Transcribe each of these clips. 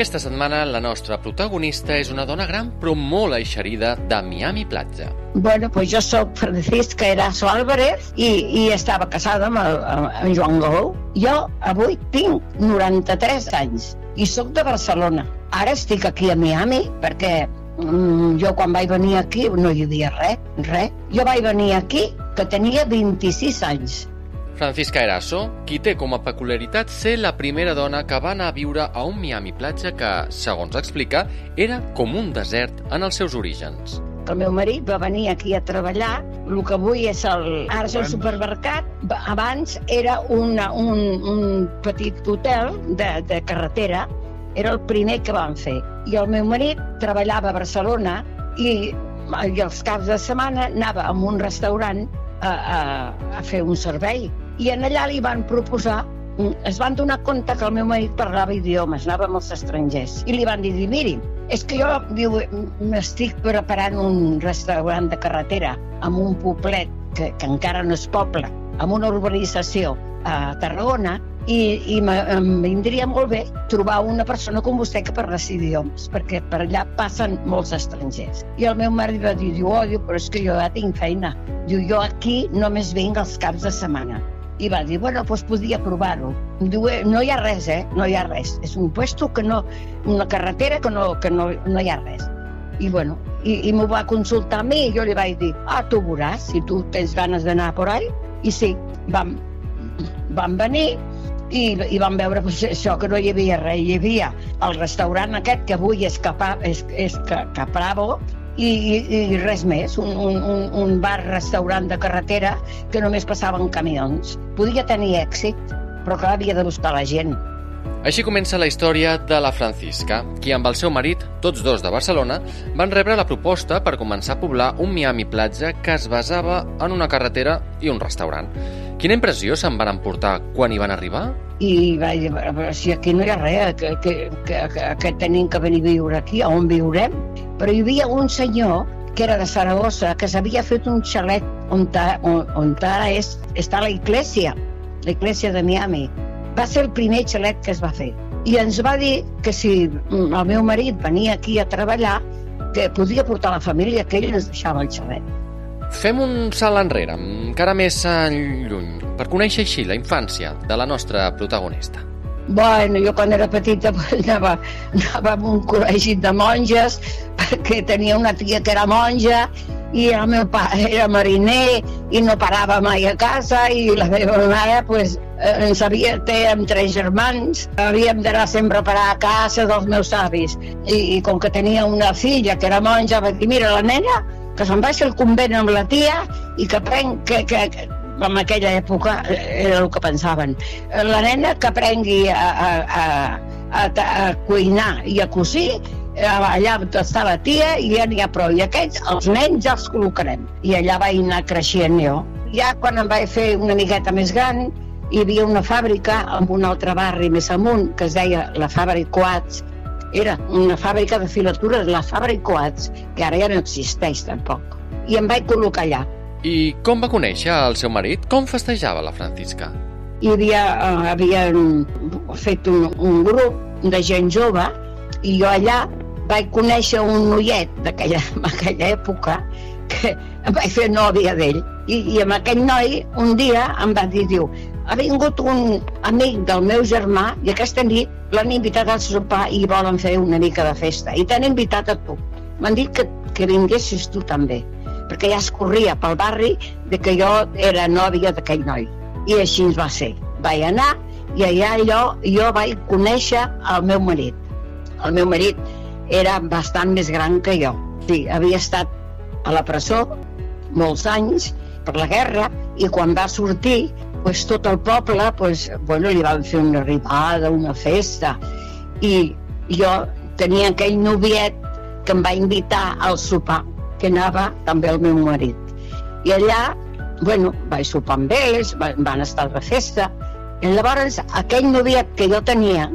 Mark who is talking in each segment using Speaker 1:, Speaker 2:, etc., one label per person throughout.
Speaker 1: Aquesta setmana la nostra protagonista és una dona gran però molt eixerida de Miami Platja.
Speaker 2: Bueno, pues jo sóc Francisca Eraso Álvarez i, i estava casada amb, el, amb Joan Galó. Jo avui tinc 93 anys i sóc de Barcelona. Ara estic aquí a Miami perquè mm, jo quan vaig venir aquí no hi havia res, res. Jo vaig venir aquí que tenia 26 anys
Speaker 1: Francisca Eraso, qui té com a peculiaritat ser la primera dona que va anar a viure a un Miami platja que, segons explica, era com un desert en els seus orígens.
Speaker 2: El meu marit va venir aquí a treballar, el que avui és el, ara és el supermercat, abans era una, un, un petit hotel de, de carretera, era el primer que van fer. I el meu marit treballava a Barcelona i, i els caps de setmana anava a un restaurant a, a, a fer un servei i en allà li van proposar es van donar compte que el meu marit parlava idiomes, anava amb els estrangers, i li van dir, miri, és que jo m'estic preparant un restaurant de carretera amb un poblet que, que encara no és poble, amb una urbanització a Tarragona, i, i em vindria molt bé trobar una persona com vostè que parla idiomes, perquè per allà passen molts estrangers. I el meu marit va dir, diu, oh, diu, però és que jo ja tinc feina. Diu, jo aquí només vinc els caps de setmana i va dir, bueno, doncs podia provar-ho. Diu, eh, no hi ha res, eh? No hi ha res. És un puesto que no... una carretera que no, que no, no hi ha res. I, bueno, i, i m'ho va consultar a mi i jo li vaig dir, ah, tu veuràs, si tu tens ganes d'anar por ahí. I sí, vam, vam venir i, i vam veure pues, això, que no hi havia res. Hi havia el restaurant aquest, que avui és, Capa, és, és Capravo, i, i, i res més, un, un, un bar-restaurant de carretera que només passaven camions. Podia tenir èxit, però clar, havia de buscar la gent.
Speaker 1: Així comença la història de la Francisca, qui amb el seu marit, tots dos de Barcelona, van rebre la proposta per començar a poblar un Miami Platja que es basava en una carretera i un restaurant. Quina impressió se'n van emportar quan hi van arribar?
Speaker 2: I vaig dir, si aquí no hi ha res, que, que, que, que, que tenim que venir a viure aquí, on viurem? Però hi havia un senyor que era de Saragossa, que s'havia fet un xalet on, ta, on, on ara és, està la iglesia, la iglesia de Miami. Va ser el primer xalet que es va fer. I ens va dir que si el meu marit venia aquí a treballar, que podia portar la família, que ell ens deixava el xalet.
Speaker 1: Fem un salt enrere, encara més lluny, per conèixer així la infància de la nostra protagonista.
Speaker 2: Bueno, jo quan era petita anava, anava a un col·legi de monges perquè tenia una tia que era monja i el meu pare era mariner i no parava mai a casa i la meva mare pues, ens havia, té amb tres germans, havíem d'anar sempre a parar a casa dels meus avis. I, i com que tenia una filla que era monja va dir, mira la nena que se'n vagi al convent amb la tia i que prenc, que, que, que en aquella època era el que pensaven. La nena que aprengui a, a, a, a, a cuinar i a cosir allà està la tia i ja n'hi ha prou. I aquests, els nens, ja els col·locarem. I allà vaig anar creixent jo. Ja quan em vaig fer una miqueta més gran, hi havia una fàbrica en un altre barri més amunt que es deia la Fàbrica Coats, era una fàbrica de filatures, la Fàbrica Coats, que ara ja no existeix tampoc. I em vaig col·locar allà.
Speaker 1: I com va conèixer el seu marit? Com festejava la Francisca?
Speaker 2: Hi havia, uh, havien fet un, un grup de gent jove i jo allà vaig conèixer un noiet d'aquella aquella època que em vaig fer nòvia d'ell. I, I amb aquell noi un dia em va dir, diu, ha vingut un amic del meu germà i aquesta nit l'han invitat a sopar i volen fer una mica de festa. I t'han invitat a tu. M'han dit que, que vinguessis tu també, perquè ja es corria pel barri de que jo era nòvia d'aquell noi. I així va ser. Vaig anar i allà jo, jo vaig conèixer el meu marit. El meu marit era bastant més gran que jo. Sí, havia estat a la presó molts anys per la guerra i quan va sortir pues, tot el poble pues, bueno, li van fer una arribada, una festa i jo tenia aquell noviet que em va invitar al sopar que anava també el meu marit i allà bueno, vaig sopar amb ells, van estar de festa i llavors aquell noviet que jo tenia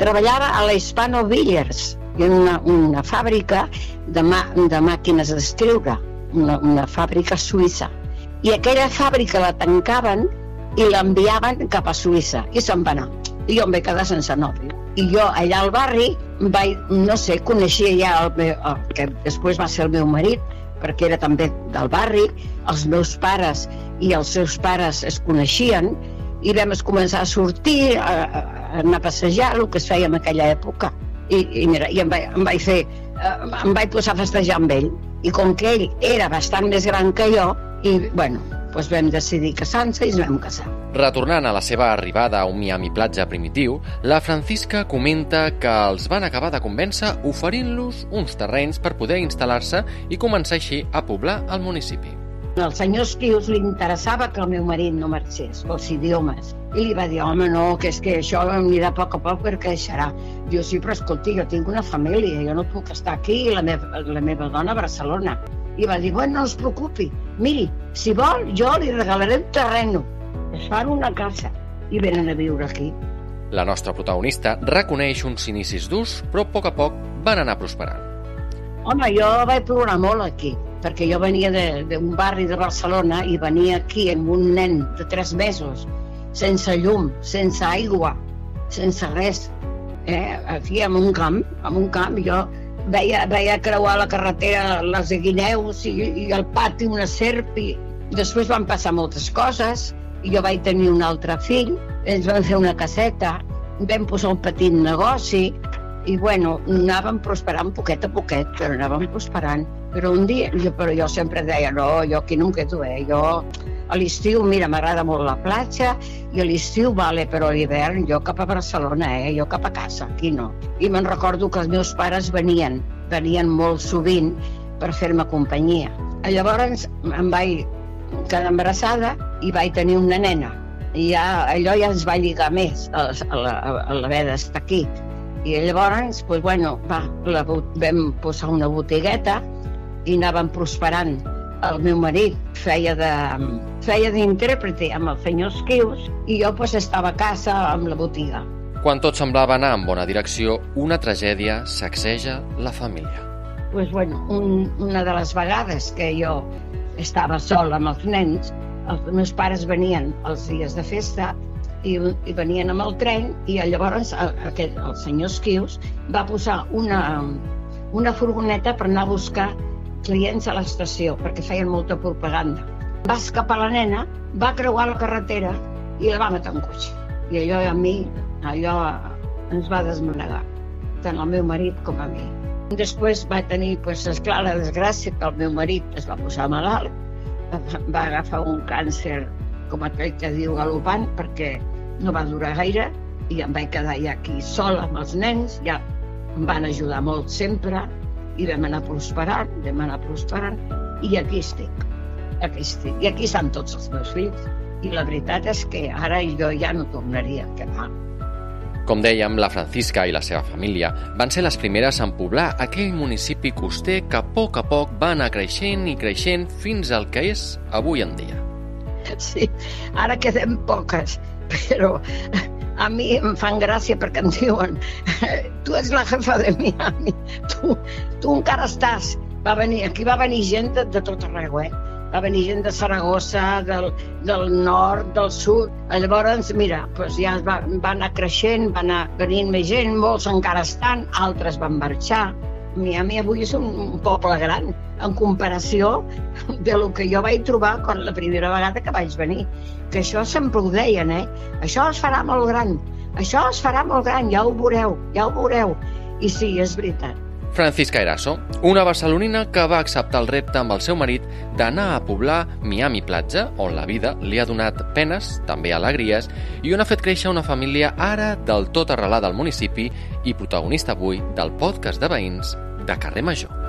Speaker 2: treballava a la Hispano Villers en una, una fàbrica de, mà, de màquines d'escriure una, una fàbrica suïssa i aquella fàbrica la tancaven i l'enviaven cap a Suïssa i se'n va anar. I jo em vaig quedar sense nòvio. I jo allà al barri vaig, no sé, coneixia ja el, meu, el que després va ser el meu marit, perquè era també del barri, els meus pares i els seus pares es coneixien, i vam començar a sortir, a, a anar a passejar, el que es feia en aquella època. I, i mira, i em vaig, em vaig fer, eh, em vaig posar a festejar amb ell. I com que ell era bastant més gran que jo, i, bueno, doncs vam decidir casar-nos i ens vam casar.
Speaker 1: Retornant a la seva arribada a un Miami platja primitiu, la Francisca comenta que els van acabar de convèncer oferint-los uns terrenys per poder instal·lar-se i començar així a poblar el municipi.
Speaker 2: Al senyor Esquius li interessava que el meu marit no marxés pels idiomes. I li va dir, home, no, que és que això anirà a poc a poc perquè deixarà. Diu, sí, però escolti, jo tinc una família, jo no puc estar aquí, la meva, la meva dona a Barcelona. I va dir, bueno, no es preocupi, miri, si vol, jo li regalaré un terreno. Es fan una casa i venen a viure aquí.
Speaker 1: La nostra protagonista reconeix uns inicis durs, però a poc a poc van anar prosperant.
Speaker 2: Home, jo vaig plorar molt aquí, perquè jo venia d'un barri de Barcelona i venia aquí amb un nen de tres mesos, sense llum, sense aigua, sense res. Eh? Aquí, en un camp, en un camp, jo veia, veia creuar la carretera les guineus i, i el pati una serp i després van passar moltes coses jo vaig tenir un altre fill, ens van fer una caseta, vam posar un petit negoci i bueno, anàvem prosperant poquet a poquet, però anàvem prosperant. Però un dia, jo, però jo sempre deia, no, jo aquí no em quedo, eh? Jo a l'estiu, mira, m'agrada molt la platja, i a l'estiu, vale, però a l'hivern jo cap a Barcelona, eh? Jo cap a casa, aquí no. I me'n recordo que els meus pares venien, venien molt sovint per fer-me companyia. Llavors em vaig quedar embarassada i vaig tenir una nena. I ja, allò ja ens va lligar més a, l'haver d'estar aquí i llavors, pues, bueno, va, la, vam posar una botigueta i anàvem prosperant. El meu marit feia de feia d'intèrprete amb el senyor Esquius i jo pues, estava a casa amb la botiga.
Speaker 1: Quan tot semblava anar en bona direcció, una tragèdia sacseja la família.
Speaker 2: Pues, bueno, un, una de les vegades que jo estava sola amb els nens, els meus pares venien els dies de festa i, i venien amb el tren i llavors el, aquest, el senyor Esquius va posar una, una furgoneta per anar a buscar clients a l'estació perquè feien molta propaganda. Va escapar la nena, va creuar la carretera i la va matar un cotxe. I allò a mi, allò ens va desmanegar, tant el meu marit com a mi. Després va tenir, pues, esclar, la desgràcia que el meu marit es va posar malalt, va agafar un càncer com aquell que diu galopant, perquè no va durar gaire i em vaig quedar ja aquí sola amb els nens, ja em van ajudar molt sempre i vam anar prosperant, vam anar prosperant i aquí estic, aquí estic. I aquí estan tots els meus fills i la veritat és que ara jo ja no tornaria a quedar.
Speaker 1: Com dèiem, la Francisca i la seva família van ser les primeres en poblar aquell municipi coster que a poc a poc va anar creixent i creixent fins al que és avui en dia.
Speaker 2: Sí, ara quedem poques, però a mi em fan gràcia perquè em diuen tu ets la jefa de Miami, tu, tu encara estàs. Va venir, aquí va venir gent de, de tot arreu, eh? Va venir gent de Saragossa, del, del nord, del sud. Llavors, mira, doncs ja va, va anar creixent, va anar venint més gent, molts encara estan, altres van marxar. Miami avui és un, un poble gran en comparació de lo que jo vaig trobar quan la primera vegada que vaig venir. Que això sempre ho deien, eh? Això es farà molt gran, això es farà molt gran, ja ho veureu, ja ho veureu. I sí, és veritat.
Speaker 1: Francisca Eraso, una barcelonina que va acceptar el repte amb el seu marit d'anar a poblar Miami Platja, on la vida li ha donat penes, també alegries, i on ha fet créixer una família ara del tot arrelada al municipi i protagonista avui del podcast de veïns de Carrer Major.